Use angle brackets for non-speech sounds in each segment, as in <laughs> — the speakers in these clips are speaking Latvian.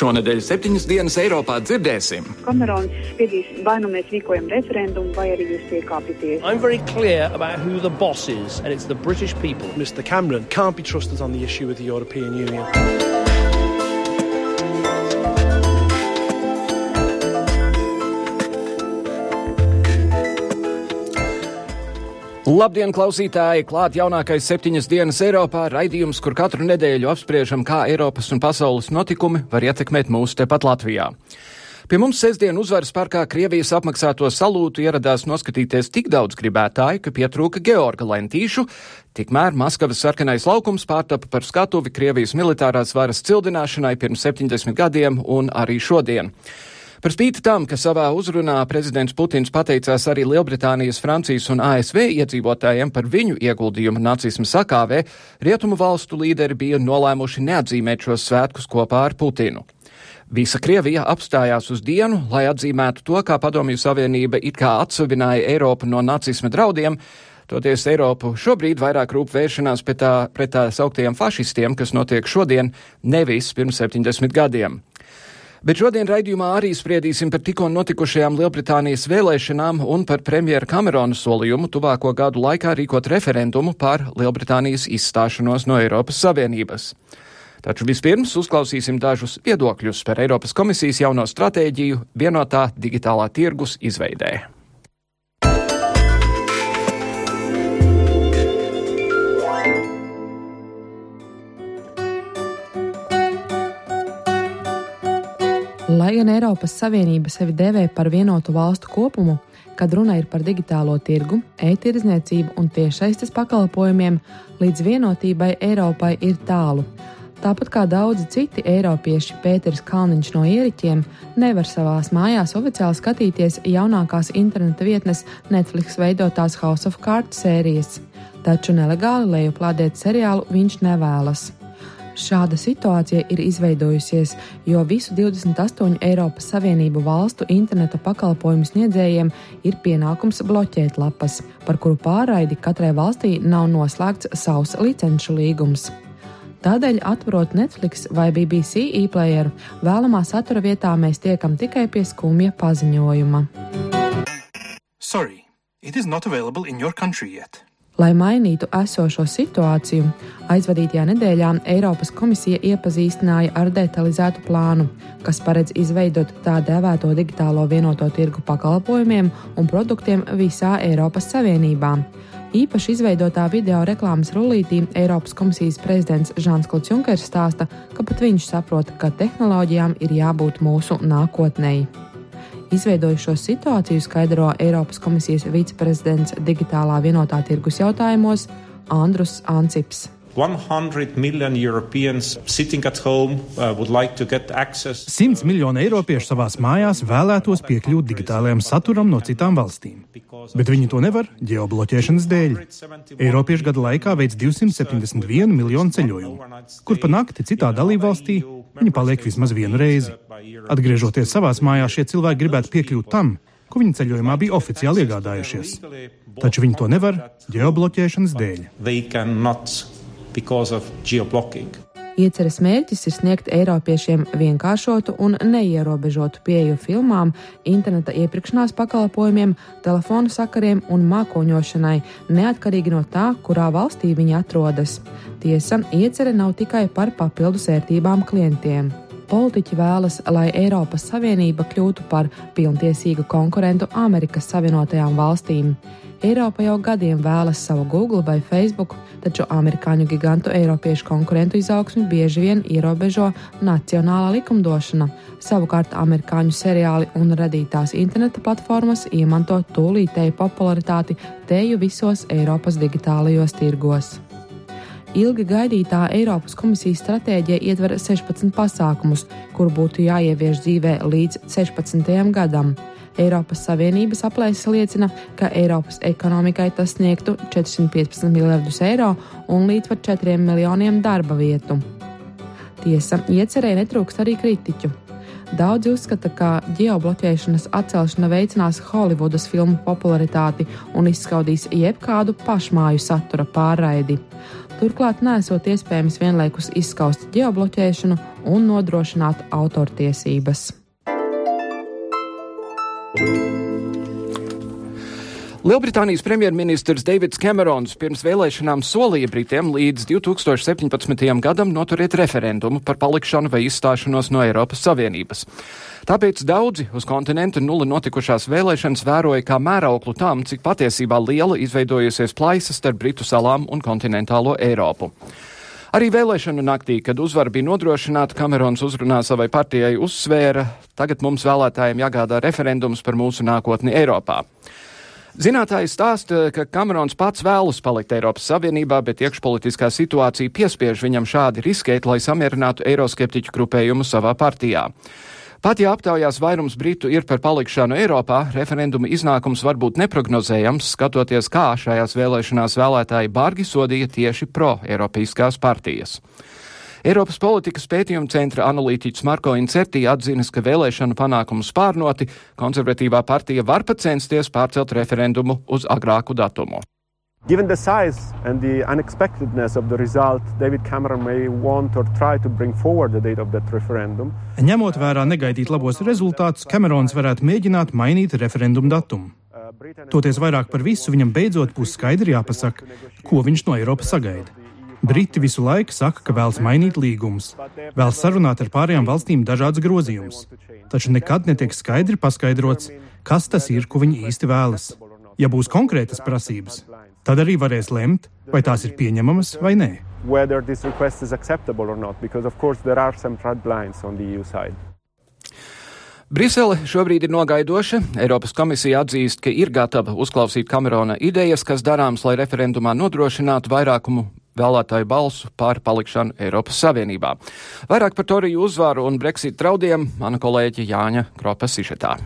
Šonadēļ septiņas dienas Eiropā dzirdēsim. Kamerons spiedīs vai nu mēs rīkojam referendumu, vai arī jūs piekāpjaties. I'm very clear about who the boss is, and it's the British people. Mr Cameron can't be trusted on the issue with the European Union. Labdien, klausītāji! Klāt jaunākais septiņas dienas Eiropā raidījums, kur katru nedēļu apspriežam, kā Eiropas un pasaules notikumi var ietekmēt mūsu tepat Latvijā. Pie mums sestdien uzvaras parkā Krievijas apmaksāto salūtu ieradās noskatīties tik daudz gribētāju, ka pietrūka Georga Lentīšu, tikmēr Maskavas sarkanais laukums pārtapa par skatuvi Krievijas militārās varas cildināšanai pirms 70 gadiem un arī šodien. Par spīti tam, ka savā uzrunā prezidents Putins pateicās arī Lielbritānijas, Francijas un ASV iedzīvotājiem par viņu ieguldījumu nacismu sakāvē, rietumu valstu līderi bija nolēmuši neatzīmēt šos svētkus kopā ar Putinu. Visa Krievija apstājās uz dienu, lai atzīmētu to, kā Padomju Savienība it kā atsevināja Eiropu no nacisma draudiem, Toties Eiropu šobrīd vairāk rūp vēršanās pret tā, pret tā sauktiem fašistiem, kas notiek šodien, nevis pirms 70 gadiem. Bet šodien raidījumā arī spriedīsim par tikko notikušajām Lielbritānijas vēlēšanām un par premjera Kamerona solījumu tuvāko gadu laikā rīkot referendumu par Lielbritānijas izstāšanos no Eiropas Savienības. Taču vispirms uzklausīsim dažus viedokļus par Eiropas komisijas jauno stratēģiju vienotā digitālā tirgus izveidē. Lai gan Eiropas Savienība sevi dēvē par vienotu valstu kopumu, kad runa ir par digitālo tirgu, e-tirdzniecību un tiešsaistes pakalpojumiem, līdz vienotībai Eiropai ir tālu. Tāpat kā daudzi citi eiropieši, Pēters Kalniņš no ieriķiem nevar savās mājās oficiāli skatīties jaunākās interneta vietnes Netflix veidotās House of Cards sērijas, taču nelegāli lejuplādēt seriālu viņš nevēlas. Šāda situācija ir izveidojusies, jo visu 28 Eiropas Savienību valstu interneta pakalpojumu sniedzējiem ir pienākums bloķēt lapas, par kuru pārraidi katrai valstī nav noslēgts savs licenču līgums. Tādēļ, atverot Netflix vai BBC e-playeru, vēlamā satura vietā mēs tiekam tikai pie skumja paziņojuma. Sorry, it is not available in your country yet. Lai mainītu esošo situāciju, aizvadītajā nedēļā Eiropas komisija iepazīstināja ar detalizētu plānu, kas paredz izveidot tā dēvēto digitālo vienoto tirgu pakalpojumiem un produktiem visā Eiropas Savienībā. Īpaši izveidotā video reklāmas rullītī Eiropas komisijas prezidents Žāns Klods Junkers stāsta, ka pat viņš saprot, ka tehnoloģijām ir jābūt mūsu nākotnei. Izveidojušo situāciju skaidro Eiropas komisijas viceprezidents digitālā vienotā tirgus jautājumos Andrus Ancips. 100 million Europeans sitting at home uh, would like to get access. 100 miljoni eiropiešu savās mājās vēlētos piekļūt digitālajam saturam no citām valstīm, bet viņi to nevar ģeobloķēšanas dēļ. Eiropieši gada laikā veids 271 miljonu ceļojumu, kur pa nakti citā dalībvalstī viņi paliek vismaz vienu reizi. Atgriežoties savās mājās, šie cilvēki gribētu piekļūt tam, ko viņi ceļojumā bija oficiāli iegādājušies. Taču viņi to nevar ģeobloķēšanas dēļ. Ieceres mērķis ir sniegt Eiropiešiem vienkāršotu un neierobežotu pieeju filmām, interneta iepirkšanās pakalpojumiem, telefonu sakariem un mākoņošanai, neatkarīgi no tā, kurā valstī viņi atrodas. Tiesa, iecere nav tikai par papildus vērtībām klientiem. Politiķi vēlas, lai Eiropas Savienība kļūtu par pilntiesīgu konkurentu Amerikas Savienotajām valstīm. Eiropa jau gadiem vēlas savu Google vai Facebook, taču amerikāņu gigantu Eiropiešu konkurentu izaugsmi bieži vien ierobežo nacionālā likumdošana. Savukārt amerikāņu seriāli un radītās interneta platformas iemanto tūlītēju popularitāti teju visos Eiropas digitālajos tirgos. Ilgi gaidītā Eiropas komisijas stratēģija ietver 16 pasākumus, kur būtu jāievieš dzīvē līdz 16. gadam. Eiropas Savienības aplēses liecina, ka Eiropas ekonomikai tas sniegtu 415 miljardus eiro un līdz pat 4 miljoniem darba vietu. Tiesa, iecerēja netrūkst arī kritiķu. Daudzi uzskata, ka ģeobloķēšanas atcelšana veicinās Holivudas filmu popularitāti un izskaudīs jebkādu pašmāju satura pārraidi. Turklāt nesot iespējams vienlaikus izskaust ģeobloķēšanu un nodrošināt autortiesības. Lielbritānijas premjerministrs Deivids Kamerons pirms vēlēšanām solīja Britiem līdz 2017. gadam noturēt referendumu par palikšanu vai izstāšanos no Eiropas Savienības. Tāpēc daudzi uz kontinentu nulli notikušās vēlēšanas vēroja kā mērauklu tam, cik patiesībā liela izveidojusies plaisa starp Britu salām un kontinentālo Eiropu. Arī vēlēšanu naktī, kad uzvara bija nodrošināta, Kamerons uzrunā savai partijai uzsvēra, tagad mums vēlētājiem jāgādā referendums par mūsu nākotni Eiropā. Zinātāji stāsta, ka Kamerons pats vēlas palikt Eiropas Savienībā, bet iekšpolitiskā situācija piespiež viņam šādi riskēt, lai samierinātu eiroskeptiķu grupējumu savā partijā. Pat ja aptaujās vairums Britu ir par palikšanu Eiropā, referenduma iznākums var būt neprognozējams, skatoties, kā šajās vēlēšanās vēlētāji bargi sodīja tieši pro-eiropeiskās partijas. Eiropas politikas pētījuma centra analītiķis Marko Incerti atzinas, ka vēlēšanu panākumu spārnoti konservatīvā partija var pat censties pārcelt referendumu uz agrāku datumu. Given the size and the unexpectedness of the result, David Cameron may want or try to bring forward the date of that referendum. Ņemot vērā negaidīt labos rezultātus, Kamerons varētu mēģināt mainīt referendumu datumu. Toties vairāk par visu, viņam beidzot būs skaidri jāpasaka, ko viņš no Eiropas sagaida. Briti visu laiku saka, ka vēlas mainīt līgumus, vēlas sarunāt ar pārējām valstīm dažādas grozījumus, taču nekad netiek skaidri paskaidrots, kas tas ir, ko viņi īsti vēlas. Ja būs konkrētas prasības, tad arī varēs lemt, vai tās ir pieņemamas vai nē. Side. Brisele šobrīd ir nogaidoša. Eiropas komisija atzīst, ka ir gatava uzklausīt Kamerona idejas, kas darāms, lai referendumā nodrošinātu vairākumu vēlētāju balsu par palikšanu Eiropas Savienībā. Vairāk par Toriju uzvaru un Brexit draudiem mana kolēģe Jāņa Kropa Sišetā.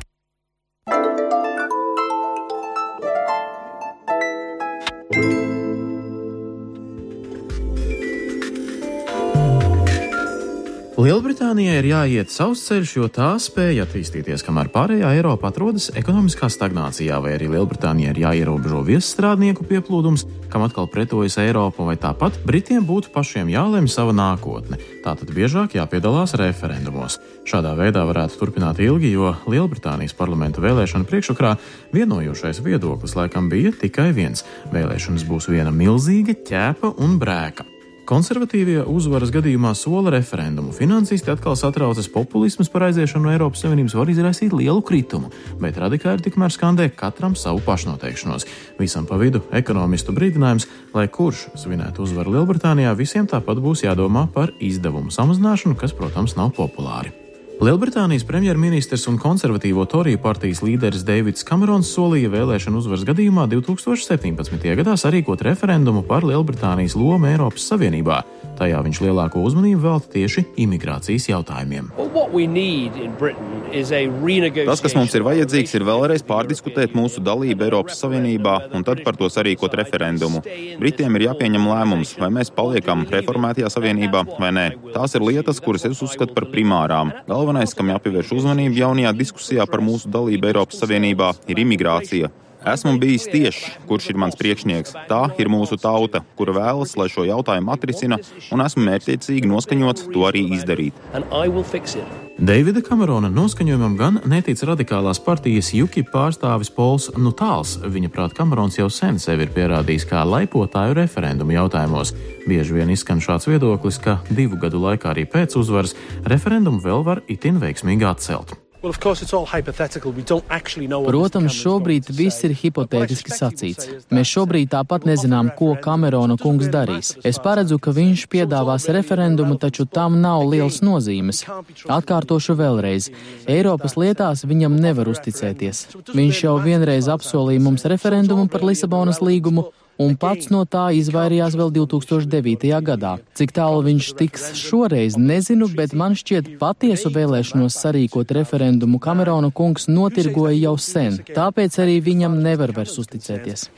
Lielbritānijai ir jāiet savs ceļš, jo tā spēja attīstīties, kamēr pārējā Eiropa atrodas ekonomiskā stagnācijā, vai arī Lielbritānijai ir jāierobežo viesstrādnieku pieplūdums, kam atkal pretojas Eiropa, vai tāpat Britiem būtu pašiem jālemj sava nākotne. Tātad biežāk jāpiedalās referendumos. Šādā veidā varētu turpināt ilgi, jo Lielbritānijas parlamenta vēlēšana priekšsakrā vienojošais viedoklis laikam bija tikai viens - vēlēšanas būs viena milzīga ķēpa un brēka. Konservatīvie uzvaras gadījumā sola referendumu. Finansisti atkal satraucas populisms par aiziešanu no Eiropas Savienības var izraisīt lielu kritumu, bet radikāli tikmēr skandē katram savu pašnoteikšanos. Visam pa vidu ekonomistu brīdinājums, lai kurš svinētu uzvaru Lielbritānijā, visiem tāpat būs jādomā par izdevumu samazināšanu, kas, protams, nav populāri. Lielbritānijas premjerministrs un konservatīvo Toriju partijas līderis Deivids Kamerons solīja vēlēšanu uzvaras gadījumā 2017. gadā sarīkot referendumu par Lielbritānijas lomu Eiropas Savienībā. Tajā viņš lielāko uzmanību velta tieši imigrācijas jautājumiem. Tas, kas mums ir vajadzīgs, ir vēlreiz pārdiskutēt mūsu dalību Eiropas Savienībā un tad par to sarīkot referendumu. Britiem ir jāpieņem lēmums, vai mēs paliekam reformētajā savienībā vai nē. Tās ir lietas, kuras es uzskatu par primārām. Galvenais, kam jāpievērš uzmanība jaunajā diskusijā par mūsu dalību Eiropas Savienībā, ir imigrācija. Esmu bijis tieši, kurš ir mans priekšnieks. Tā ir mūsu tauta, kura vēlas, lai šo jautājumu atrisina, un esmu mērķiecīgi noskaņots to arī izdarīt. Deivida Kamerona noskaņojumam gan netic radikālās partijas UKIP pārstāvis Pols Nutāls. Viņa prāt, Kamerons jau sen sevi ir pierādījis kā laipotāju referendumu jautājumos. Bieži vien izskan šāds viedoklis, ka divu gadu laikā arī pēc uzvaras referendumu vēl var itin veiksmīgi atcelt. Protams, šobrīd viss ir hipotētiski sacīts. Mēs šobrīd tāpat nezinām, ko Kamerona kungs darīs. Es paredzu, ka viņš piedāvās referendumu, taču tam nav liels nozīmes. Atkārtošu vēlreiz. Eiropas lietās viņam nevar uzticēties. Viņš jau vienreiz apsolīja mums referendumu par Lisabonas līgumu, un pats no tā izvairījās vēl 2009. gadā. Cik tālu viņš tiks šoreiz, nezinu, bet man šķiet patiesu vēlēšanos sarīkot referendumu Kamerona kungs notirgoja jau sen, tāpēc arī viņam nevar vairs uzticēties.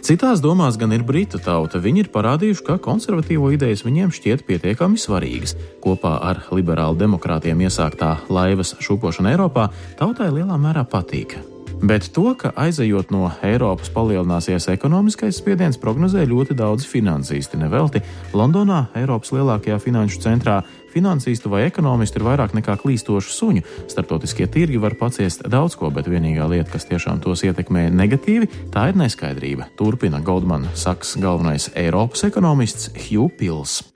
Citās domās gan ir britu tauta. Viņi ir parādījuši, ka konservatīvo idejas viņiem šķiet pietiekami svarīgas. Kopā ar liberālu demokrātiem iesāktā laivas šūpošana Eiropā tautai lielā mērā patīk. Bet to, ka aizejot no Eiropas palielināsies ekonomiskais spiediens, prognozē ļoti daudz finansisti. Nevelti Londonā, Eiropas lielākajā finanšu centrā, finansistu vai ekonomistu ir vairāk nekā klīstošu suņu. Startautiskie tirgi var paciest daudz ko, bet vienīgā lieta, kas tiešām tos ietekmē negatīvi, tā ir neskaidrība. Turpina Goldman Sachs galvenais Eiropas ekonomists Hugh Pils.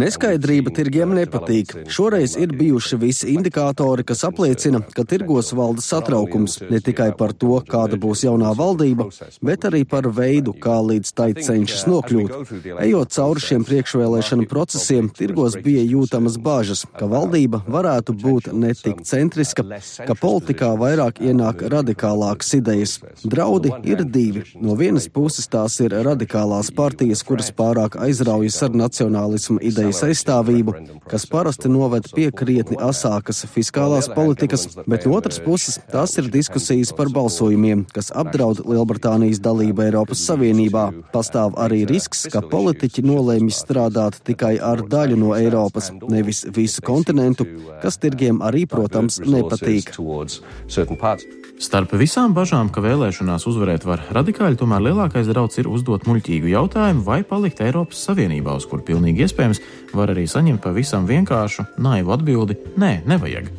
Neskaidrība tirgiem nepatīk. Šoreiz ir bijuši visi indikātori, kas apliecina, ka tirgos valda satraukums ne tikai par to, kāda būs jaunā valdība, bet arī par veidu, kā līdz tai cenšas nokļūt. Ejot cauri šiem priekšvēlēšanu procesiem, tirgos bija jūtamas bāžas, ka valdība varētu būt netik centriska, ka politikā vairāk ienāk radikālākas idejas. Draudi ir divi. No vienas puses tās ir radikālās partijas, kuras pār pārāk aizraujas ar nacionālismu idejas aizstāvību, kas parasti noved pie krietni asākas fiskālās politikas, bet no otras puses tās ir diskusijas par balsojumiem, kas apdraud Lielbritānijas dalību Eiropas Savienībā. Pastāv arī risks, ka politiķi nolēmj strādāt tikai ar daļu no Eiropas, nevis visu kontinentu, kas tirgiem arī, protams, nepatīk. Starp visām bažām, ka vēlēšanās uzvarēt var radikāļi, tomēr lielākais draudz ir uzdot muļķīgu jautājumu vai palikt Eiropas Savienībā, uz kur pilnīgi iespējams var arī saņemt pavisam vienkāršu, naivu atbildi - nē, nevajag.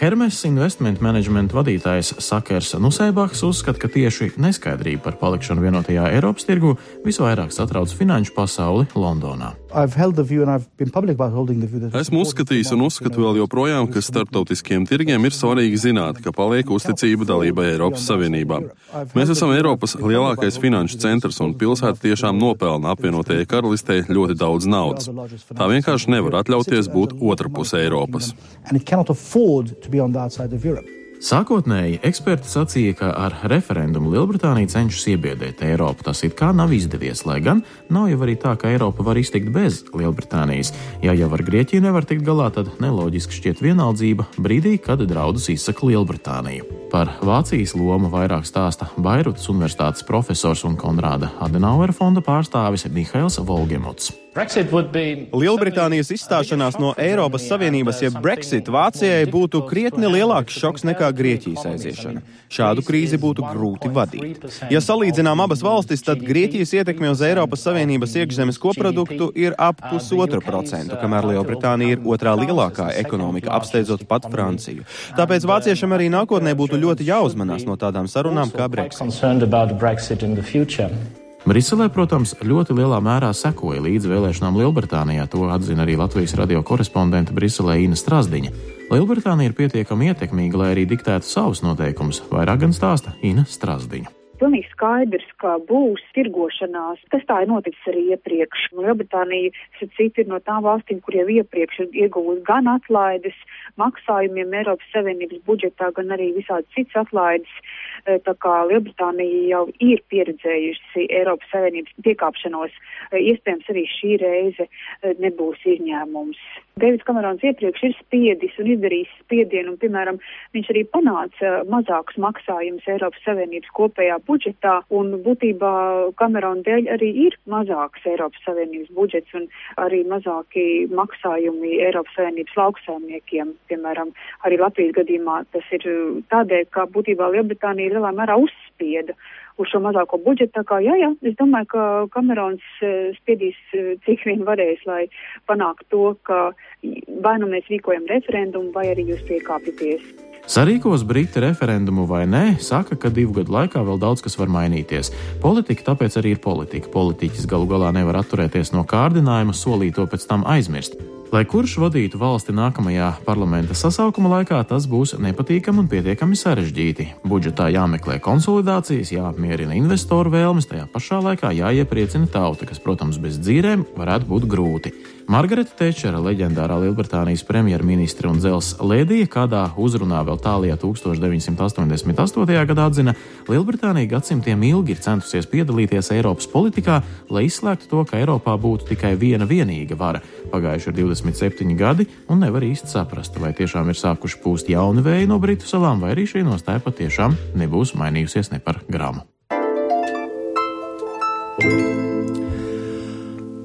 Hermes Investment Management vadītājs Sakers Nusēbaks uzskata, ka tieši neskaidrība par palikšanu vienotajā Eiropas tirgu visvairāk satrauc finanšu pasauli Londonā. Esmu uzskatījis un uzskatu vēl joprojām, ka starptautiskiem tirgiem ir svarīgi zināt, ka paliek uzticība dalībai Eiropas Savienībā. Mēs esam Eiropas lielākais finanšu centrs un pilsēta tiešām nopelna apvienotajai karalistē ļoti daudz naudas. Tā vienkārši nevar atļauties būt otra puse Eiropas. Sākotnēji eksperti sacīja, ka ar referendumu Lielbritānija cenšas iebiedēt Eiropu. Tas it kā nav izdevies, lai gan nav jau arī tā, ka Eiropa var iztikt bez Lielbritānijas. Ja jau ar Grieķiju nevar tikt galā, tad neloģiski šķiet vienaldzība brīdī, kad draudus izsaka Lielbritānija. Par Vācijas lomu vairāk stāsta Bairutas Universitātes profesors un Konrāda Adenauera fonda pārstāvis Mihails Volgemots. Lielbritānijas izstāšanās no Eiropas Savienības, jeb ja Brexit, Vācijai būtu krietni lielāks šoks nekā Grieķijas aiziešana. Šādu krīzi būtu grūti vadīt. Ja salīdzinām abas valstis, tad Grieķijas ietekme uz Eiropas Savienības iekšzemes koproduktu ir ap pusotru procentu, kamēr Lielbritānija ir otrā lielākā ekonomika, apsteidzot pat Franciju. Tāpēc vāciešiem arī nākotnē būtu ļoti jāuzmanās no tādām sarunām kā Brexit. Briselē, protams, ļoti lielā mērā sekoja līdz vēlēšanām Lielbritānijā. To atzina arī Latvijas radio korespondente Briselē Ina Strasdiņa. Lielbritānija ir pietiekami ietekmīga, lai arī diktētu savus noteikumus. Vairāk gan stāsta Ina Strasdiņa pilnīgi skaidrs, ka būs tirgošanās. Tas tā ir noticis arī iepriekš. Lielbritānija, citi ir no tām valstīm, kur jau iepriekš ir ieguvusi gan atlaides maksājumiem Eiropas Savienības budžetā, gan arī visādi cits atlaides. Eh, tā kā Lielbritānija jau ir pieredzējusi Eiropas Savienības piekāpšanos, eh, iespējams arī šī reize eh, nebūs izņēmums. Deivids Kamerons iepriekš ir spiedis un izdarījis spiedienu, un, piemēram, viņš arī panāca mazākus maksājumus Eiropas Savienības kopējā budžetā, un būtībā Kamerona dēļ arī ir mazāks Eiropas Savienības budžets un arī mazāki maksājumi Eiropas Savienības lauksaimniekiem. Piemēram, arī Latvijas gadījumā tas ir tādēļ, ka būtībā Lielbritānija lielā mērā uzspieda uz šo mazāko budžetu. Tā kā, jā, jā, es domāju, ka Kamerons eh, spiedīs eh, cik vien varēs, lai panāktu to, ka vai nu mēs rīkojam referendumu, vai arī jūs piekāpjaties. Sarīkos Briti referendumu vai nē, saka, ka divu gadu laikā vēl daudz kas var mainīties. Politika tāpēc arī ir politika. Politiķis galu galā nevar atturēties no kārdinājuma, solīt to pēc tam aizmirst. Lai kurš vadītu valsti nākamajā parlamenta sasaukuma laikā, tas būs nepatīkami un pietiekami sarežģīti. Budžetā jāmeklē konsolidācijas, jāapmierina investoru vēlmes, tajā pašā laikā jāiepriecina tauta, kas, protams, bez dzīvēm varētu būt grūti. Margarita Tečera, leģendārā Lielbritānijas premjerministre un dzels lēdija, kādā uzrunā vēl tālajā 1988. gadā atzina, Lielbritānija gadsimtiem ilgi ir centusies piedalīties Eiropas politikā, lai izslēgtu to, ka Eiropā būtu tikai viena vienīga vara. Pagājuši ir 27 gadi, un nevar īsti saprast, vai tiešām ir sākuši pūst jauni vēji no Britu salām, vai arī šī nostāja patiešām nebūs mainījusies ne par gramu.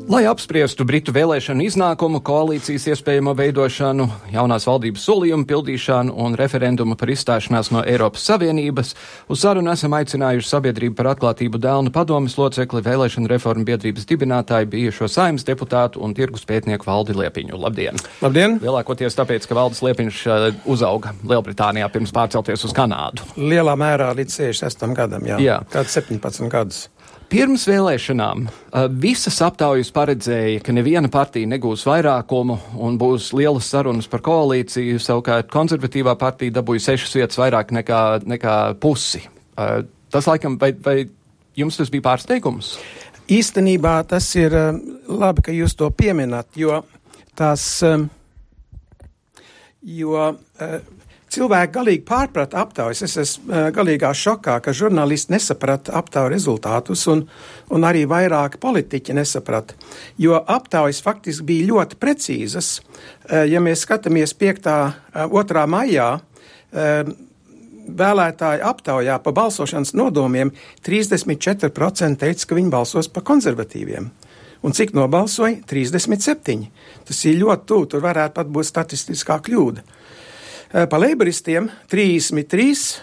Lai apspriestu Britu vēlēšanu iznākumu, koalīcijas iespējamo veidošanu, jaunās valdības solījumu pildīšanu un referendumu par izstāšanās no Eiropas Savienības, uz sarunu esam aicinājuši sabiedrību par atklātību Dēlna padomas locekli vēlēšanu reformu biedrības dibinātāju bijušo saimnes deputātu un tirgus pētnieku Valdi Liepiņu. Labdien! Labdien! Lielākoties tāpēc, ka Valdis Liepiņš uh, uzauga Lielbritānijā pirms pārcelties uz Kanādu. Lielā mērā līdz 66 gadam, jā. jā. Kāds 17 gadus. Pirms vēlēšanām visas aptaujas paredzēja, ka neviena partija negūs vairākumu un būs lielas sarunas par koalīciju. Savukārt konservatīvā partija dabūja sešas vietas vairāk nekā, nekā pusi. Tas laikam, vai, vai jums tas bija pārsteigums? Īstenībā tas ir labi, ka jūs to pieminat, jo tās, jo Cilvēki galīgi pārprata aptaujas. Es esmu uh, galīgā šokā, ka žurnālisti nesaprata aptauju rezultātus, un, un arī vairāki politiķi nesaprata. Jo aptaujas faktiski bija ļoti precīzas. Uh, ja mēs skatāmies 5. Uh, 2. maijā, vēlētāju aptaujā pa balsošanas nodomiem 34% teica, ka viņi balsos par konservatīviem. Un cik nobalsoja? 37. Tas ir ļoti tuvu, tur varētu pat būt statistiskā kļūda. Eh, pa leiboristiem 33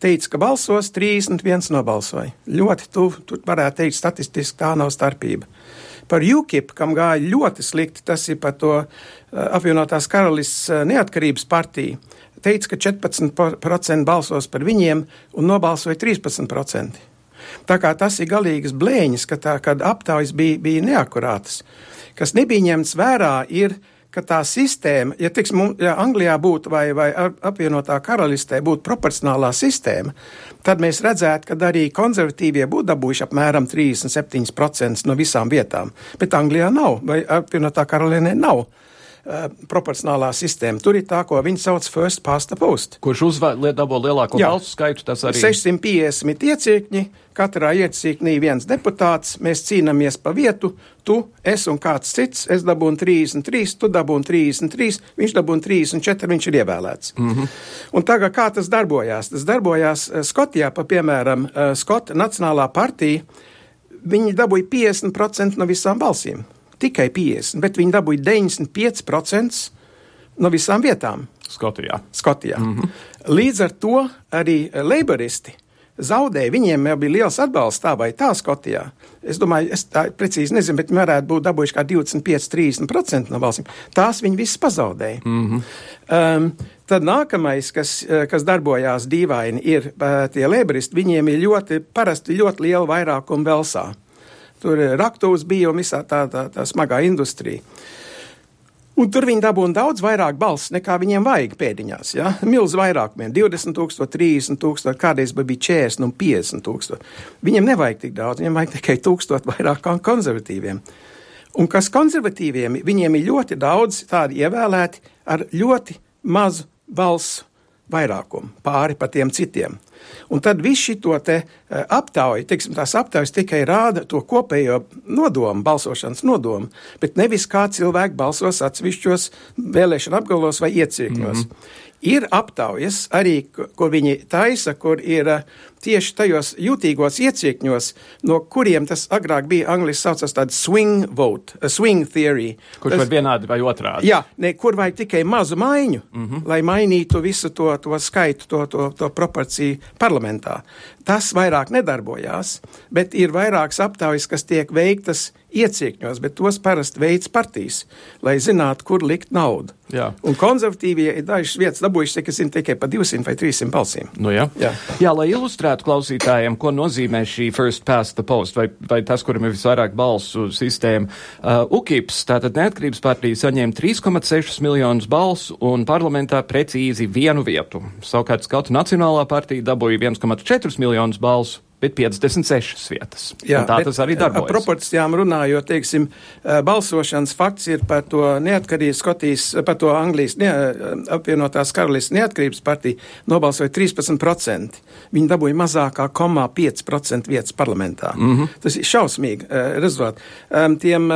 teica, ka balsos, 31 nobalsoja. Ļoti tuvu, tur varētu teikt, statistiski tā nav starpība. Par UKIP, kam gāja ļoti slikti, tas ir par to eh, apvienotās karalists eh, neatkarības partiju, teica, ka 14% balsos par viņiem un nobalsoja 13%. Tā kā tas ir galīgas blēņas, ka tā, kad aptaujas bija, bija neakurātas. Kas nebija ņemts vērā, ir uh, ka tā sistēma, ja, tiks, ja Anglijā būtu vai, vai apvienotā karalistē būtu proporcionālā sistēma, tad mēs redzētu, ka arī konservatīvie būtu dabūjuši apmēram 37% no visām vietām. Bet Anglijā nav, vai apvienotā karalienē nav. Uh, proporcionālā sistēma. Tur ir tā, ko viņi sauc first past the post. Kurš uzvēl dabū lielāko balsu skaitu, tas arī 650 iecirkņi, katrā iecirknī viens deputāts, mēs cīnāmies pa vietu, tu, es un kāds cits, es dabūnu 33, tu dabūnu 33, viņš dabūnu 34, viņš ir ievēlēts. Mm -hmm. Un tagad kā tas darbojās? Tas darbojās uh, Skotijā, pa piemēram, uh, Skota Nacionālā partija, viņi dabūja 50% no visām balsīm tikai 50, bet viņi dabūja 95% no visām vietām. Skotijā. Skotijā. Mm -hmm. Līdz ar to arī leiboristi zaudēja. Viņiem jau bija liels atbalsts tā vai tā Skotijā. Es domāju, es tā precīzi nezinu, bet viņi varētu būt dabūjuši kā 25-30% no balsīm. Tās viņi visas pazaudēja. Mm -hmm. um, tad nākamais, kas, kas darbojās dīvaini, ir uh, tie leiboristi. Viņiem ir ļoti, parasti ļoti liela vairākuma Velsā. Tur raktūs bija un visā tā, tā, tā smagā industrija. Un tur viņi dabūna daudz vairāk balss, nekā viņiem vajag pēdiņās. Ja? Milz vairākumiem - 20, 000, 30, 000, kādreiz bija 40 un 50 tūkstoši. Viņiem nevajag tik daudz, viņiem vajag tikai 1000 vairāk kā konservatīviem. Un kas konservatīviem, viņiem ir ļoti daudz tādi ievēlēti ar ļoti mazu balsu vairākumu pāri pa tiem citiem. Un tad viss šī eh, aptauja, teiksim, tās aptaujas tikai rāda to kopējo nodomu, balsošanas nodomu, bet nevis kā cilvēki balsos atsevišķos vēlēšana apgabalos vai iecirkņos. Mm -hmm. Ir aptaujas arī, ko viņi taisa, kur ir uh, tieši tajos jutīgos iecirkņos, no kuriem tas agrāk bija angliski saucas tāda swing vote, swing theory. Kurš tas, var vienādi vai otrādi? Jā, ne, kur vajag tikai mazu maiņu, mm -hmm. lai mainītu visu to, to skaitu, to, to, to proporciju parlamentā. Tas vairāk nedarbojās, bet ir vairākas aptaujas, kas tiek veiktas iecirkņos, bet tos parasti veids partijas, lai zinātu, kur likt naudu. Jā. Un konservatīvie ir dažas vietas dabūjuši, tikai pa 200 vai 300 balsīm. Nu jā. Jā. jā, lai ilustrētu ilustrētu klausītājiem, ko nozīmē šī first past the post, vai, vai tas, kuram ir visvairāk balsu sistēma. Uh, UKIPS, tātad neatkarības partija, saņēma 3,6 miljonus balsu un parlamentā precīzi vienu vietu. Savukārt Skautu Nacionālā partija dabūja 1,4 miljonus balsu bet 56 vietas. Jā, tā tas arī darbojas. Par proporcijām runājot, teiksim, balsošanas fakts ir par to neatkarības Skotijas, par to Anglijas ne, apvienotās karalistas neatkarības partiju nobalsoja 13%. Viņi dabūja mazākā 0,5% vietas parlamentā. Mm -hmm. Tas ir šausmīgi rezultāti. Tiem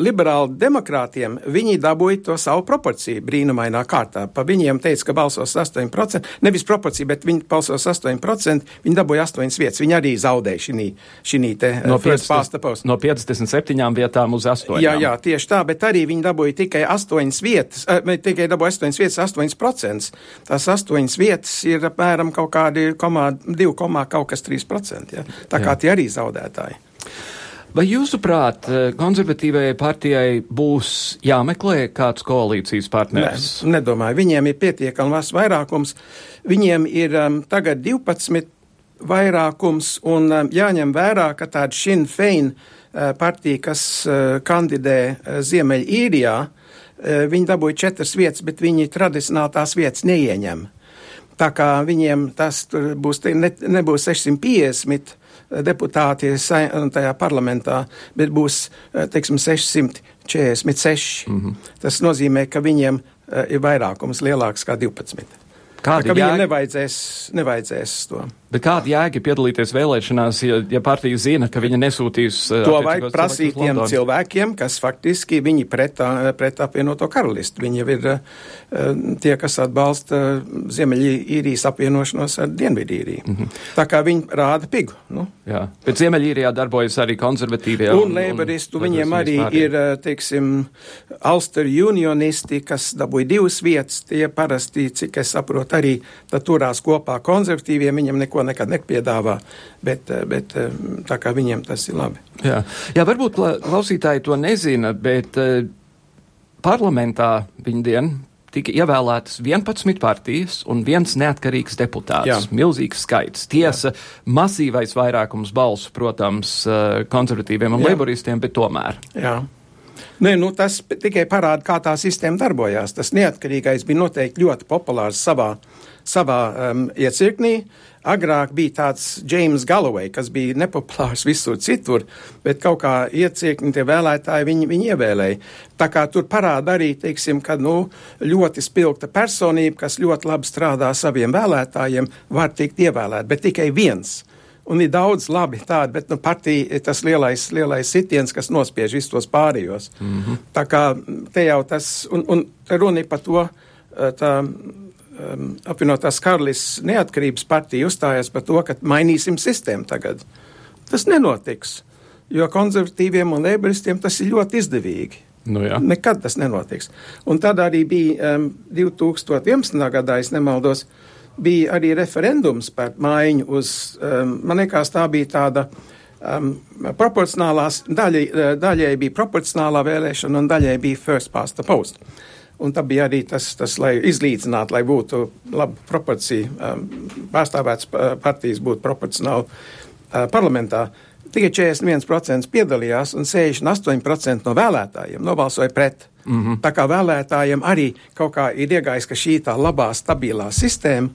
liberāli demokrātiem viņi dabūja to savu proporciju brīnumainā kārtā. Pa viņiem teica, ka balsos 8%, nevis proporcija, bet viņi balsos 8%, viņi dabūja 8 vietas. Viņi arī zaudēja šī, šī te no 50, no 57 vietām uz 8. Jā, jā, tieši tā, bet arī viņi dabūja tikai 8 vietas, uh, tikai dabūja 8 vietas, 8%. Tās 8 vietas ir apmēram kaut kādi 2, kaut kas 3%. Ja? Tā kā jā. tie arī zaudētāji. Vai jūsuprāt, eh, konservatīvajai partijai būs jāmeklē kāds koalīcijas partneris? Ne, nedomāju. Viņiem ir pietiekams vairākums. Viņiem ir um, tagad 12 vairākums, un um, jāņem vērā, ka tāda Sinn Fein uh, partija, kas uh, kandidē uh, Ziemeļīrijā, uh, viņi dabūja četras vietas, bet viņi tradicionāli tās vietas neieņem. Tā kā viņiem tas būs, ne, nebūs 650 deputāti tajā parlamentā, bet būs, eh, teiksim, 646. Mm -hmm. Tas nozīmē, ka viņiem eh, ir vairākums lielāks kā 12. Kādi Tā, ka viņiem nevajadzēs, nevajadzēs to. Bet kāda jēga piedalīties vēlēšanās, ja, ja partija zina, ka viņa nesūtīs uh, to vajag prasīt tiem cilvēkiem, kas faktiski viņi pret, pret apvienoto karalistu. Viņi jau ir uh, tie, kas atbalsta Ziemeļīrijas apvienošanos ar Dienvidīriju. Mm -hmm. Tā kā viņi rāda pigu. Nu. Jā, bet Ziemeļīrijā darbojas arī konservatīvie. Un, un leiboristu, viņiem arī pārējiem. ir, teiksim, Ulster unionisti, kas dabūja divas vietas, tie parasti, cik es saprotu, arī turās kopā konservatīviem, viņam neko neko nekad nepiedāvā, bet, eh, bet eh, tā kā viņiem tas ir labi. Jā, Jā varbūt klausītāji to nezina, bet uh, parlamentā viņa diena tika ievēlētas 11 partijas un viens neatkarīgs deputāts. Jā. Milzīgs skaits. Tiesa, Jā. masīvais vairākums balsu, protams, konservatīviem un Jā. laboristiem, bet tomēr. Jā. Nē, nu, tas tikai parāda, kā tā sistēma darbojās. Tas neatkarīgais bija noteikti ļoti populārs savā, savā um, iecirknī. Agrāk bija tāds James Galloway, kas bija nepopulārs <laughs> visur citur, bet kaut kā ieciekni tie vēlētāji viņu, viņu ievēlēja. Tā kā tur parāda arī, teiksim, ka nu, ļoti spilgta personība, kas ļoti labi strādā saviem vēlētājiem, var tikt ievēlēta, bet tikai viens. Un ir daudz labi tādi, bet nu, partija ir tas lielais, lielais sitiens, kas nospiež visus tos pārējos. Mm -hmm. Tā kā te jau tas, un, un runa ir par to, tā um, apvienotās karalists neatkarības partija uzstājās par to, ka mainīsim sistēmu tagad. Tas nenotiks, jo konservatīviem un leiboristiem tas ir ļoti izdevīgi. Nu, jā. Nekad tas nenotiks. Un tad arī bija um, 2011. gadā, es nemaldos, bija arī referendums par maiņu uz, um, man liekas, tā bija tāda um, proporcionālās, daļai, daļai bija proporcionālā vēlēšana un daļai bija first past the post. Un tā bija arī tas, tas lai izlīdzinātu, lai būtu laba proporcija, um, pārstāvēts partijas būtu proporcionāli uh, parlamentā. Tikai 41% piedalījās un 68% no vēlētājiem nobalsoja pret. Mm -hmm. Tā kā vēlētājiem arī kaut kā ir iegājis, ka šī tā labā, stabilā sistēma,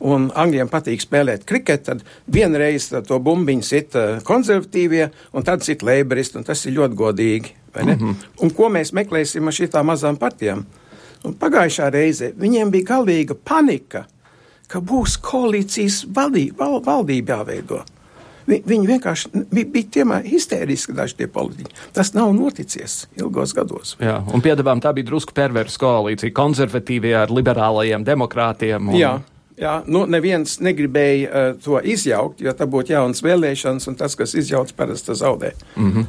un angļiem patīk spēlēt kriketu, tad vienreiz to bumbiņu sit konservatīvie, un tad sit leiboristi, un tas ir ļoti godīgi. Mm -hmm. Un ko mēs meklēsim ar šīm mazām partijām? Un pagājušā reize viņiem bija galīga panika, ka būs koalīcijas valdī, val, valdība jāveido. Vi, viņi vienkārši bija, bija tiemēr histēriski daži tie politiķi. Tas nav noticies ilgos gados. Jā, un piedāvām tā bija drusku perversa koalīcija, konservatīvie ar liberālajiem demokrātiem. Un... Jā. Jā, nu, neviens negribēja uh, to izjaukt, jo tā būtu jaunas vēlēšanas, un tas, kas izjauts, parasti zaudē. Mm -hmm.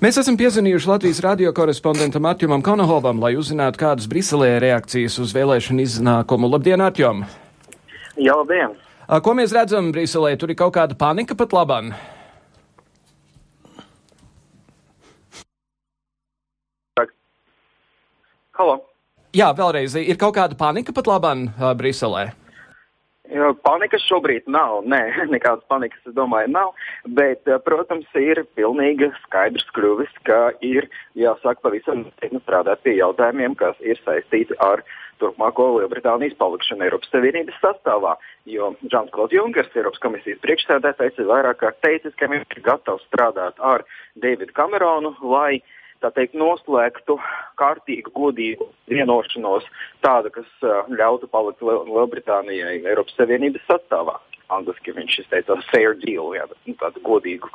Mēs esam piezvanījuši Latvijas radio korespondentam Artjumam Konohovam, lai uzzinātu, kādas Briselē reakcijas uz vēlēšanu iznākumu. Labdien, Artjom! Jā, labdien! Ko mēs redzam Briselē? Tur ir kaut kāda panika pat labāk. Halo! Jā, vēlreiz ir kaut kāda panika pat labāk uh, Briselē. Panikas šobrīd nav, nē, <laughs> nekādas panikas, es domāju, nav. Bet, protams, ir pilnīgi skaidrs kļuvis, ka ir jāsāk pavisam nopietni strādāt pie jautājumiem, kas ir saistīti ar turpmāko Lielbritānijas palikšanu Eiropas Savienības sastāvā. Jo Džons Klauds Junkers, Eiropas komisijas priekšsēdētājs, ir vairāk kārt teicis, ka viņš ir gatavs strādāt ar Davidu Kameronu, lai teikt, noslēgtu kārtīgu, godīgu vienošanos, tādu, kas ļautu palikt Lielbritānijai Eiropas Savienības sastāvā. Angliski viņš teica fair deal, jā, nu, tādu godīgu,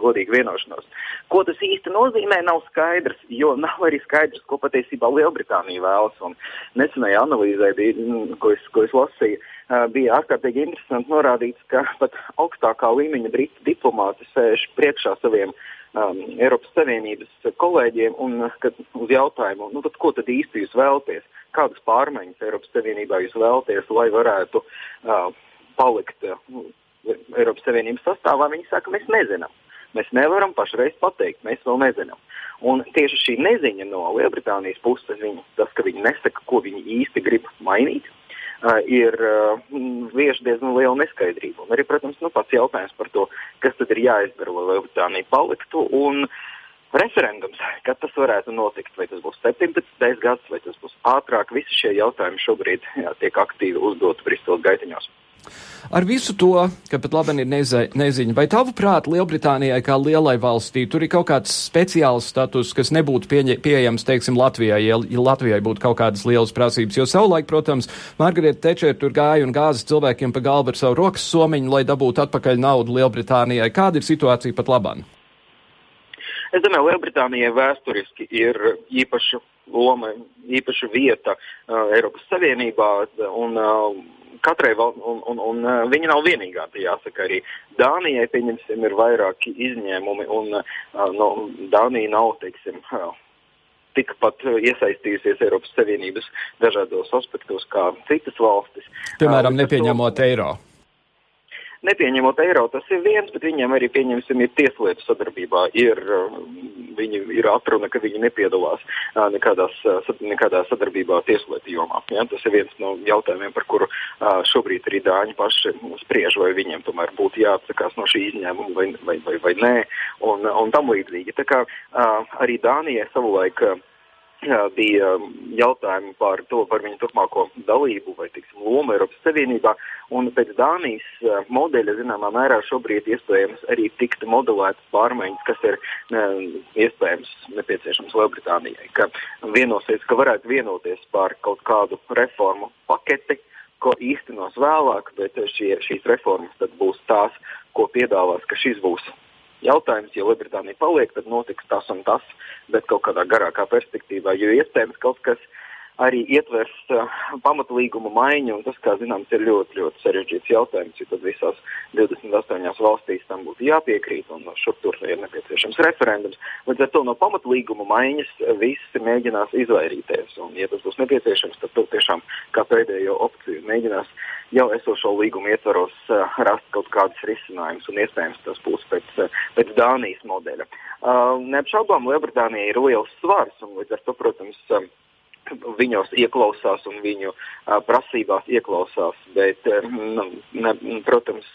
godīgu vienošanos. Ko tas īsti nozīmē, nav skaidrs, jo nav arī skaidrs, ko patiesībā Lielbritānija vēlas. Un nesenajā analīzē, bija, mm, ko, es, ko es lasīju, bija ārkārtīgi interesanti norādīts, ka pat augstākā līmeņa britu diplomāti sēž priekšā saviem um, Eiropas Savienības kolēģiem un kad, uz jautājumu, nu, tad, ko tad īsti jūs vēlaties? Kādas pārmaiņas Eiropas Savienībā jūs vēlaties, lai varētu uh, palikt uh, Eiropas Savienības sastāvā? Viņi saka, mēs nezinām. Mēs nevaram pašreiz pateikt, mēs vēl nezinām. Un tieši šī neziņa no Lielbritānijas puses, viņi, tas, ka viņi nesaka, ko viņi īsti grib mainīt, uh, ir uh, vieš diezgan liela neskaidrība. Un arī, protams, nu, pats jautājums par to, kas tad ir jāizdara, lai Lielbritānija paliktu. Un, Referendums, kad tas varētu notikt, vai tas būs 17. gads, vai tas būs ātrāk, visi šie jautājumi šobrīd jā, tiek aktīvi uzdoti Briseles gaitiņos. Ar visu to, ka pat labi ir neziņa, vai tavuprāt Lielbritānijai kā lielai valstī tur ir kaut kāds speciāls status, kas nebūtu pieņa, pieejams, teiksim, Latvijai, ja, ja Latvijai būtu kaut kādas lielas prasības? Jo savulaik, protams, Margarita Tečer tur gāja un gāza cilvēkiem pa galvu ar savu rokas somiņu, lai dabūtu atpakaļ naudu Lielbritānijai. Kāda ir situācija pat labāk? Es domāju, Lielbritānijai vēsturiski ir īpaša loma, īpaša vieta uh, Eiropas Savienībā. Un, uh, katrai valsts, un, un, un uh, viņa nav vienīgā. Jāsaka, arī Dānijai pieņemsim, ir vairāki izņēmumi, un uh, no, Dānija nav, teiksim, uh, tikpat iesaistījusies Eiropas Savienības dažādos aspektos kā citas valstis. Piemēram, nepieņemot eiro nepieņemot eiro, tas ir viens, bet viņiem arī, pieņemsim, ir tieslietu sadarbībā. Ir, viņi, ir atruna, ka viņi nepiedalās nekādās, nekādā sadarbībā tieslietu jomā. Ja? Tas ir viens no jautājumiem, par kuru šobrīd arī Dāņi paši spriež, vai viņiem tomēr būtu jāatsakās no šī izņēmuma vai, vai, vai, vai nē, un, un tam līdzīgi. Tā kā arī Dānijai savulaik bija jautājumi par to, par viņu turpmāko dalību vai tiksim, lomu Eiropas Savienībā. Un pēc Dānijas modeļa, zināmā mērā, šobrīd iespējams arī tikt modelētas pārmaiņas, kas ir ne, iespējams nepieciešams Lielbritānijai. Ka vienosies, ka varētu vienoties par kaut kādu reformu paketi, ko īstenos vēlāk, bet šie, šīs reformas būs tās, ko piedāvās, ka šis būs jautājums, ja Lielbritānija paliek, tad notiks tas un tas, bet kaut kādā garākā perspektīvā, jo iespējams kaut kas arī ietvers uh, pamatlīguma maiņu, un tas, kā zināms, ir ļoti, ļoti sarežģīts jautājums, jo tad visās 28 valstīs tam būtu jāpiekrīt, un šur tur ir nepieciešams referendums. Līdz ar to no pamatlīguma maiņas visi mēģinās izvairīties, un, ja tas būs nepieciešams, tad to tiešām kā pēdējo opciju mēģinās jau esošo līgumu ietvaros uh, rast kaut kādus risinājumus, un iespējams tas būs pēc, pēc Dānijas modeļa. Uh, neapšaubām Lielbritānija ir liels svars, un līdz ar to, protams, uh, viņos ieklausās un viņu prasībās ieklausās. Bet, nu, ne, protams,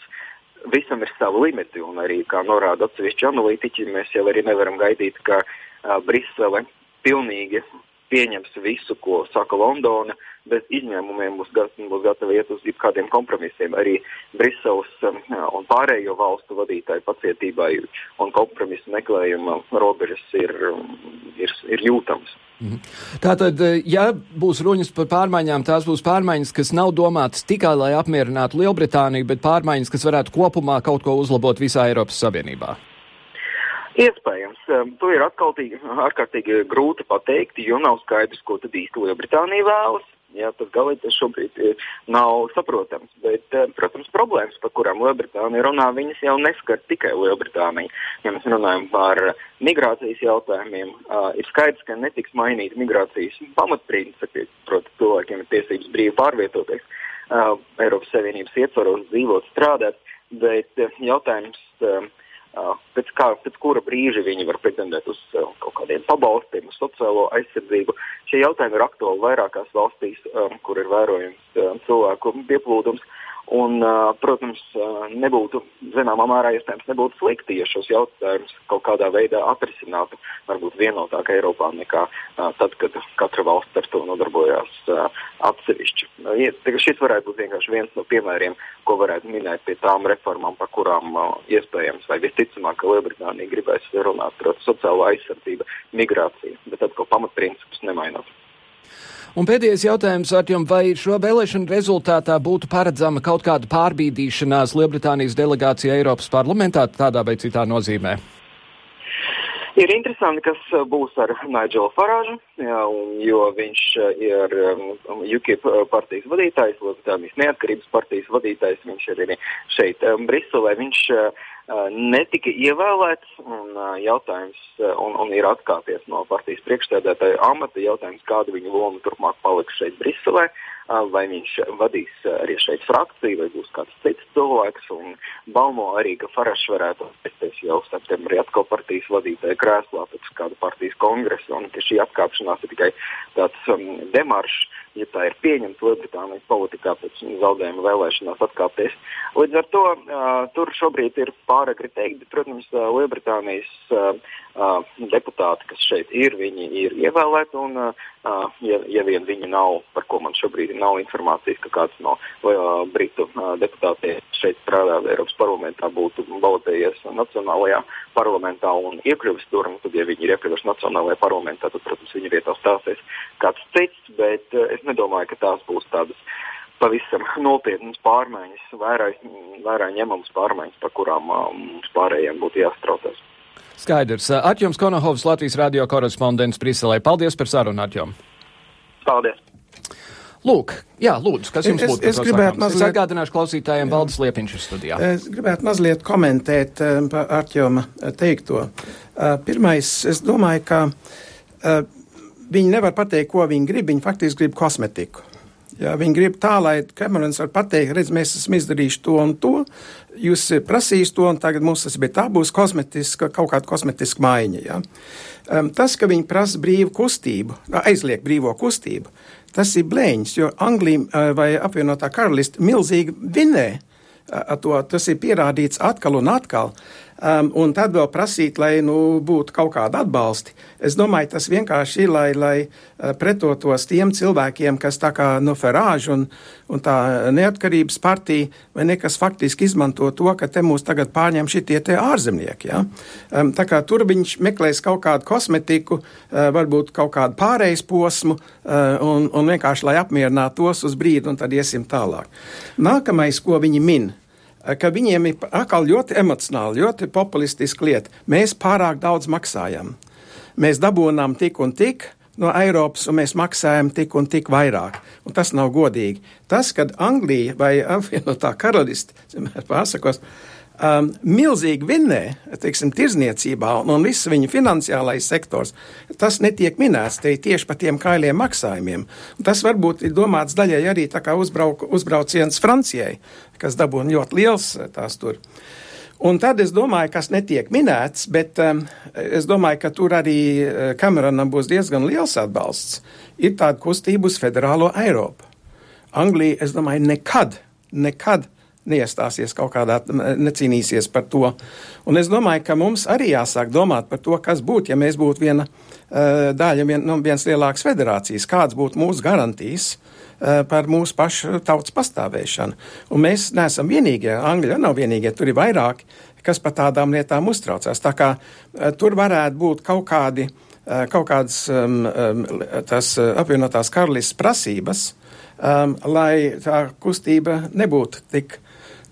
visam ir savi limiti, un arī, kā norāda atsevišķi analītiķi, mēs jau arī nevaram gaidīt, ka Brisele pilnīgi pieņems visu, ko saka Londona, bez izņēmumiem būs, gat, būs gatavi iet uz kādiem kompromisiem. Arī Briseles un pārējo valstu vadītāju pacietībai un kompromisu meklējuma robežas ir, ir, ir jūtamas. Mhm. Tātad, eh, ja būs runas par pārmaiņām, tās būs pārmaiņas, kas nav domātas tikai lai apmierinātu Lielbritāniju, bet pārmaiņas, kas varētu kopumā kaut ko uzlabot visā Eiropas Savienībā. Iespējams, to ir ārkārtīgi grūti pateikt, jo nav skaidrs, ko tad īsti Lielbritānija vēlas. Jā, tas galīgi šobrīd nav saprotams. Bet, protams, problēmas, par kurām Lielbritānija runā, viņas jau neskar tikai Lielbritāniju. Ja mēs runājam par migrācijas jautājumiem, ir skaidrs, ka netiks mainīta migrācijas pamatprincipi. Proti, cilvēkiem ir tiesības brīvi pārvietoties Eiropas Savienības ietvaros, dzīvot, strādāt. Bet jautājums pēc, kā, pēc kura brīža viņi var pretendēt uz kaut kādiem pabalstiem, uz sociālo aizsardzību. Šie jautājumi ir aktuāli vairākās valstīs, kur ir vērojams cilvēku pieplūdums. Un, protams, nebūtu zināmā mērā iespējams nebūtu slikti, ja šos jautājumus kaut kādā veidā atrisinātu, varbūt vienotāk Eiropā nekā tad, kad katra valsts ar to nodarbojās atsevišķi. Šis varētu būt vienkārši viens no piemēriem, ko varētu minēt pie tām reformām, par kurām iespējams vai visticamāk, Lielbritānija gribēs runāt, protams, sociālo aizsardzību, migrāciju, bet atkal pamatprincipus nemainot. Un pēdējais jautājums, Artjom, vai šo vēlēšanu rezultātā būtu paredzama kaut kāda pārbīdīšanās Lielbritānijas delegācija Eiropas parlamentā tādā vai citā nozīmē? Ir interesanti, kas uh, būs ar Nigelu Farāžu, jo viņš uh, ir um, UKIP uh, partijas vadītājs, Lielbritānijas neatkarības partijas vadītājs. Viņš ir arī šeit, um, Briselē. Viņš uh, netika ievēlēts un, jautājums, un, un ir atkāpies no partijas priekšstādātāja amata. Jautājums, kāda viņa loma turpmāk paliks šeit, Briselē. Vai viņš vadīs arī šeit frakciju, vai būs kāds cits cilvēks. Balmo arī, ka Farašs varētu atgriezties jau septembrī atkal partijas vadītāja krēslā pēc kāda partijas kongresa, un ka šī atkāpšanās ir tikai tāds um, demaršs, ja tā ir pieņemta Lielbritānijas politikā pēc zaudējuma vēlēšanās atkāpties. Līdz ar to uh, tur šobrīd ir pāragri teikt, bet, protams, uh, Lielbritānijas uh, uh, deputāti, kas šeit ir, viņi ir ievēlēti. Un, uh, ja, ja vien viņi nav, par ko man šobrīd nav informācijas, ka kāds no uh, britu uh, deputātiem šeit strādā Eiropas parlamentā, būtu balotējies Nacionālajā parlamentā un iekļuvis tur, tad, ja viņi ir iekļuvuši Nacionālajā parlamentā, tad, protams, viņa vietā stāsies kāds cits. Bet uh, es nedomāju, ka tās būs tādas pavisam <laughs> nopietnas pārmaiņas, vērā, vērā ņemamas pārmaiņas, par kurām uh, mums pārējiem būtu jāstraucās. Skaidrs. Atjums Konohovs, Latvijas radio korespondents Briselē. Paldies par sarunu, Atjom. Paldies. Lūk, jā, lūdzu, kas jums Es- būtu? es gribētu mazliet- Es atgādināšu klausītājiem Valdis Liepiņš studijā. Es gribētu mazliet komentēt um, par Arčēma teikto. Uh, Pirmais, es domāju, ka viņi nevar pateikt, ko viņi grib. Viņi faktiski grib kosmetiku. Ja, viņi grib tā, lai Kamerons var pateikt, redz, mēs esam izdarījuši to un to, jūs prasīs to, un tagad mums tas, bet tā būs kosmetiska, kaut kāda kosmetiska maiņa. Ja. Um, tas, ka viņi prasa brīvu kustību, aizliek brīvo kustību, tas ir blēņas, jo Anglija uh, vai apvienotā karaliste milzīgi vinē to. Tas ir pierādīts atkal un atkal. Um, un tad vēl prasīt, lai nu, būtu kaut kāda atbalsta. Es domāju, tas vienkārši ir, lai, lai uh, pretotos tiem cilvēkiem, kas tā kā no Ferāža un, un tā neatkarības partija, vai nekas faktiski izmanto to, ka te mūs tagad pārņem šitie te ārzemnieki. Ja? Um, tā kā tur viņš meklēs kaut kādu kosmetiku, uh, varbūt kaut kādu pārejas posmu, uh, un, un vienkārši lai apmierinātu tos uz brīdi, un tad iesim tālāk. Nākamais, ko viņi min, ka viņiem ir atkal ļoti emocionāli, ļoti populistiski lieta. Mēs pārāk daudz maksājam. Mēs dabūnām tik un tik no Eiropas, un mēs maksājam tik un tik vairāk. Un tas nav godīgi. Tas, kad Anglija vai <laughs> apvienotā karaliste, pārsakos, um, milzīgi vinnē, teiksim, tirzniecībā un, un viss viņa finansiālais sektors, tas netiek minēts te tieši par tiem kailiem maksājumiem. Un tas varbūt ir domāts daļai arī tā kā uzbrauk, uzbrauciens Francijai, kas dabūna ļoti liels eh, tās tur. Un tad es domāju, kas netiek minēts, bet um, es domāju, ka tur arī Kameronam būs diezgan liels atbalsts. Ir tāda kustība uz federālo Eiropu. Anglija, es domāju, nekad, nekad neiestāsies kaut kādā, necīnīsies par to. Un es domāju, ka mums arī jāsāk domāt par to, kas būtu, ja mēs būtu viena uh, daļa, vien, nu, viens lielāks federācijas, kāds būtu mūsu garantijas uh, par mūsu pašu tautas pastāvēšanu. Un mēs neesam vienīgie, Angļi nav vienīgie, tur ir vairāki, kas par tādām lietām uztraucās. Tā kā uh, tur varētu būt kaut kādi, kaut kādas um, um, tas apvienotās karalistas prasības, um, lai tā kustība nebūtu tik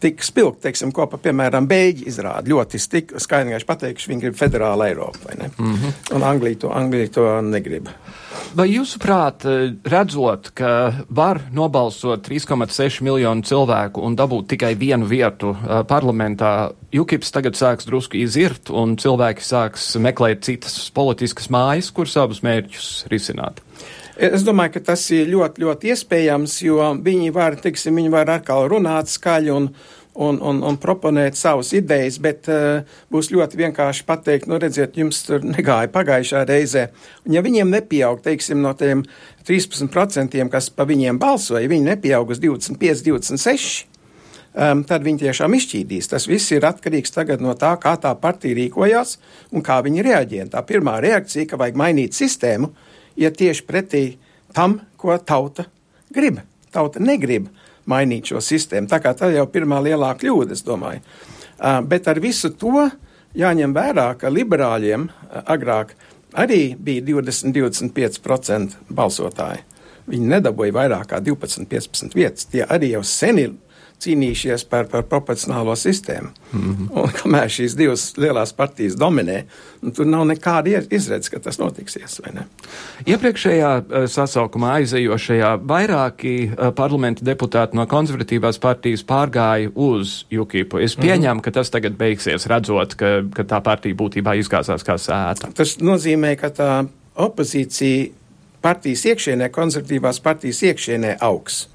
tik spilgti, teiksim, ko, pa, piemēram, Beļģi izrāda ļoti skaidri pateikuši, viņi grib federālu Eiropu, vai ne? Mm -hmm. Un Anglija to, Anglija to negrib. Vai jūsuprāt, redzot, ka var nobalsot 3,6 miljonu cilvēku un dabūt tikai vienu vietu uh, parlamentā, UKIPs tagad sāks drusku izirt un cilvēki sāks meklēt citas politiskas mājas, kur savus mērķus risināt? Es domāju, ka tas ir ļoti, ļoti iespējams, jo viņi var, teiksim, viņi var atkal runāt skaļi un, un, un, un proponēt savas idejas, bet uh, būs ļoti vienkārši pateikt, nu, redziet, jums tur negāja pagājušā reizē. Un ja viņiem nepieaug, teiksim, no tiem 13%, kas pa viņiem balsoja, viņi nepieaug uz 25, 26. Um, tad viņi tiešām izšķīdīs. Tas viss ir atkarīgs no tā, kā tā partija rīkojās un kā viņi reaģē. Tā pirmā reakcija, ka vajag mainīt sistēmu, iet tieši pretī tam, ko tauta grib. Tauta negrib mainīt šo sistēmu. Tā kā tā jau ir pirmā lielā kļūda, es domāju. Bet ar visu to jāņem vērā, ka liberāļiem agrāk arī bija 20-25% balsotāji. Viņi nedabūja vairāk kā 12, 15 vietas. Tie arī jau sen ir cīnījušies par, par proporcionālo sistēmu. Mm -hmm. Un kamēr šīs divas lielās partijas dominē, nu, tur nav nekāda izredzes, ka tas notiksies. Iepriekšējā uh, sasaukumā aizejošajā vairāki uh, parlamenta deputāti no konservatīvās partijas pārgāja uz UKIP. Es mhm. pieņēmu, mm -hmm. ka tas tagad beigsies, redzot, ka, ka tā partija būtībā izgāzās kā sēta. Tas nozīmē, ka tā opozīcija partijas iekšienē, konservatīvās partijas iekšienē augs.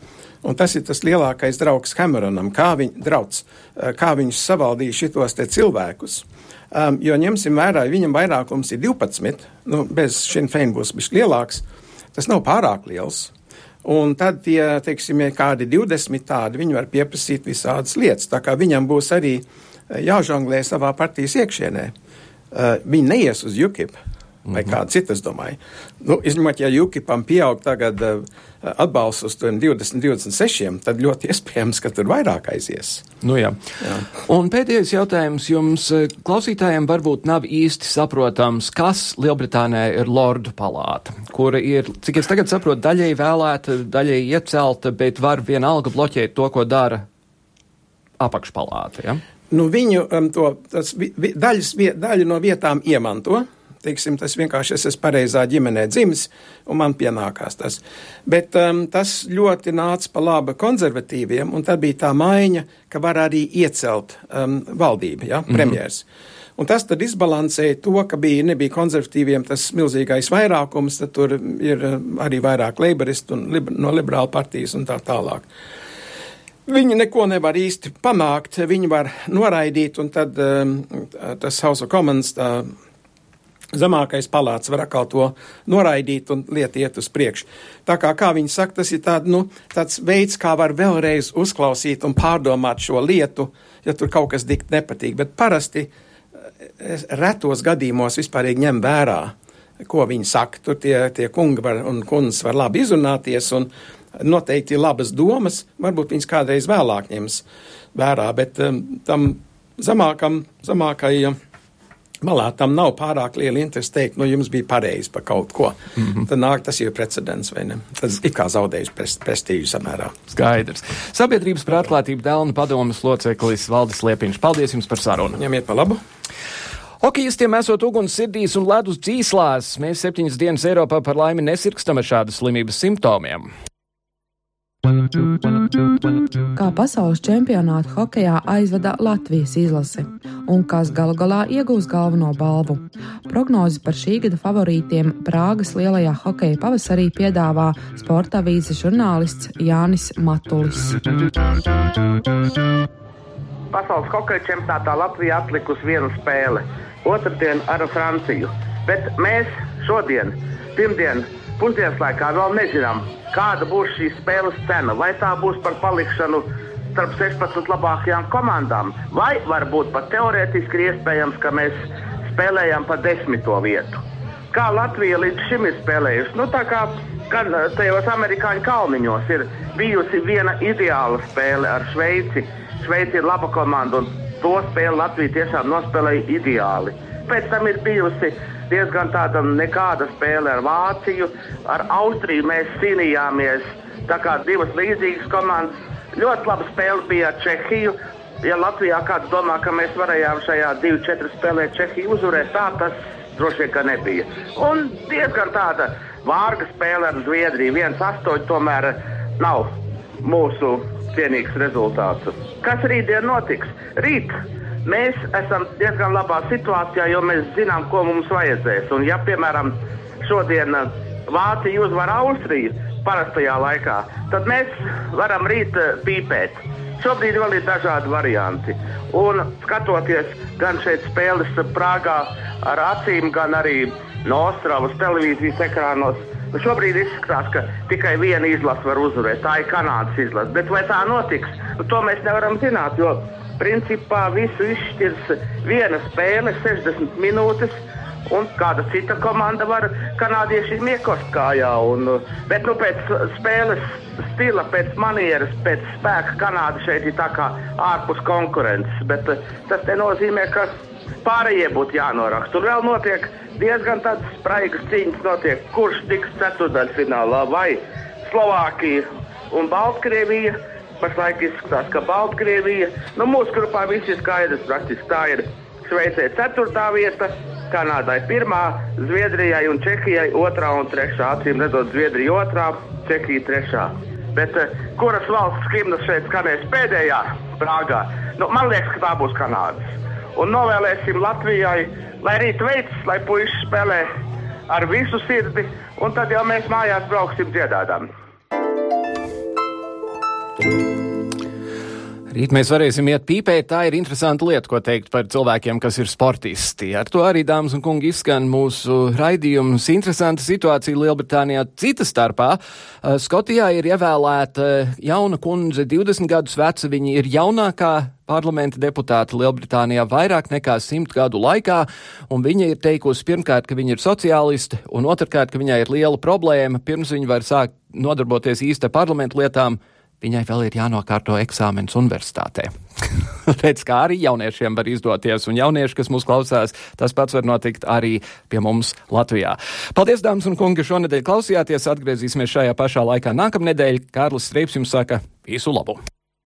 Un tas ir tas lielākais draugs Cameronam, kā, viņ, drauds, eh, kā viņš savaldīja šitos cilvēkus. Um, jo ņemsim vērā, ja viņam vairākums ir 12, nu, bez šiem fein būs bijis lielāks, tas nav pārāk liels. Un tad tie, teiksim, kādi 20 tādi, viņi var pieprasīt visādas lietas. Tā kā viņam būs arī eh, jāžonglē savā partijas iekšienē. Uh, viņi neies uz UKIP vai mm -hmm. cita, es domāju. Nu, izņemot, ja UKIPam pieaug tagad uh, atbalsts uz 20, 26, tad ļoti <laughs> iespējams, ka tur vairāk aizies. Nu jā. jā. Un pēdējais jautājums jums, eh, klausītājiem, varbūt nav īsti saprotams, kas Lielbritānijā ir Lordu palāta, kura ir, cik es tagad saprotu, daļēji vēlēta, daļēji iecelta, bet var vienalga bloķēt to, ko dara apakšpalāta. Ja? Nu, viņu um, to, tas, vi, vi, daļas, daļu no vietām iemanto teiksim, tas vienkārši es esmu pareizā ģimenē dzimis, un man pienākās tas. Bet um, tas ļoti nāca pa labi konservatīviem, un tad bija tā maiņa, ka var arī iecelt um, valdību, ja, mhm. premjers. Mm -hmm. Un tas tad izbalansēja to, ka bija, nebija konservatīviem tas milzīgais vairākums, tad tur ir um, arī vairāk leiboristu un liber, no liberāla partijas un tā tālāk. Viņi neko nevar īsti panākt, viņi var noraidīt, un tad um, tas House of Commons tā zemākais palāts var atkal to noraidīt un lieta iet uz priekšu. Tā kā, kā viņi saka, tas ir tād, nu, tāds veids, kā var vēlreiz uzklausīt un pārdomāt šo lietu, ja tur kaut kas dikt nepatīk. Bet parasti eh, retos gadījumos vispārīgi ņem vērā, ko viņi saka. Tur tie, tie kungi var, un kundas var labi izrunāties un noteikti ir labas domas, varbūt viņas kādreiz vēlāk ņems vērā, bet um, tam zemākam, zemākajam. Ja, malā tam nav pārāk liela interese teikt, nu, jums bija pareizi par kaut ko. Mm -hmm. Tad nāk tas ir precedents, vai ne? Tas ir kā zaudējis prestīžu samērā. Skaidrs. Sabiedrības par atklātību Dēlna padomas loceklis Valdis Liepiņš. Paldies jums par sarunu. Ņemiet pa labu. Hokejistiem esot uguns sirdīs un ledus dzīslās, mēs septiņas dienas Eiropā par laimi nesirkstam ar šādas slimības simptomiem. Kā pasaules čempionātu hokeja aizvada Latvijas izlase un kas galu galā iegūs galveno balvu. Prognozi par šī gada favorītiem Prāgas lielajā hokeja pavasarī piedāvā sporta avīzes žurnālists Jānis Matulis. Pasaules hokeja čempionātā Latvija atlikusi vienu spēli, otrdien ar Franciju, bet mēs šodien, pirmdien, pusdienas laikā vēl nezinām, kāda būs šīs spēles cena. Vai tā būs par palikšanu starp 16 labākajām komandām, vai varbūt pat teorētiski iespējams, ka mēs spēlējam pa desmito vietu. Kā Latvija līdz šim ir spēlējusi? Nu, tā kā gan tajos amerikāņu kalniņos ir bijusi viena ideāla spēle ar Šveici. Šveici ir laba komanda, un to spēli Latvija tiešām nospēlēja ideāli. Pēc tam ir bijusi diezgan tāda nekāda spēle ar Vāciju. Ar Austriju mēs cīnījāmies tā kā divas līdzīgas komandas. Ļoti laba spēle bija ar Čehiju. Ja Latvijā kāds domā, ka mēs varējām šajā 2-4 spēlē Čehiju uzvarēt, tā tas droši vien nebija. Un diezgan tāda vārga spēle ar Zviedriju. 1-8 tomēr nav mūsu cienīgs rezultāts. Kas rītdien notiks? Rīt mēs esam diezgan labā situācijā, jo mēs zinām, ko mums vajadzēs. Un, ja, piemēram, šodien uh, Vācija uzvar Austriju parastajā laikā, tad mēs varam rīt uh, pīpēt. Šobrīd vēl ir dažādi varianti. Un skatoties gan šeit spēles Prāgā ar acīm, gan arī no Ostravas televīzijas ekrānos, nu šobrīd izskatās, ka tikai viena izlase var uzvarēt. Tā ir Kanādas izlase. Bet vai tā notiks? Nu, to mēs nevaram zināt, jo principā visu izšķirs viena spēle, 60 minūtes. Un kāda cita komanda var kanādiešiem iekost kājā. Un, bet nu, pēc spēles stila, pēc manieres, pēc spēka Kanāda šeit ir tā kā ārpus konkurences. Bet eh, tas nenozīmē, ka pārējie būtu jānoraksta. Tur vēl notiek diezgan tādas spraigas cīņas, notiek, kurš tiks ceturdaļfinālā vai Slovākija un Baltkrievija. Pašlaik izskatās, ka Baltkrievija, nu mūsu grupā viss ir skaidrs, praktiski tā ir Šveicē 4. vieta, Kanādai 1, Zviedrijai un Čehijai 2 un 3. Acīm redzot, Zviedrija 2, Čehija 3. Bet uh, kuras valsts himnas šeit skanēs pēdējā Prāgā? Nu, man liekas, ka tā būs Kanādas. Un novēlēsim Latvijai, lai rīt veids, lai puikas spēlē ar visu sirdi, un tad jau mēs mājās brauksim dziedādām. Rīt mēs varēsim iet pīpēt. Tā ir interesanta lieta, ko teikt par cilvēkiem, kas ir sportisti. Ar to arī, dāmas un kungi, izskan mūsu raidījums. Interesanta situācija Lielbritānijā. Cita starpā uh, Skotijā ir ievēlēta jauna kundze, 20 gadus veca. Viņa ir jaunākā parlamenta deputāta Lielbritānijā vairāk nekā simt gadu laikā, un viņa ir teikusi pirmkārt, ka viņa ir sociāliste, un otrkārt, ka viņai ir liela problēma, pirms viņa var sākt nodarboties īsta parlamentu lietām viņai vēl ir jānokārto eksāmenis universitātē. <laughs> Redz, kā arī jauniešiem var izdoties, un jaunieši, kas mūs klausās, tas pats var notikt arī pie mums Latvijā. Paldies, dāmas un kungi, šonadēļ klausījāties. Atgriezīsimies šajā pašā laikā nākamnedēļ. Kārlis Streips jums saka visu labu!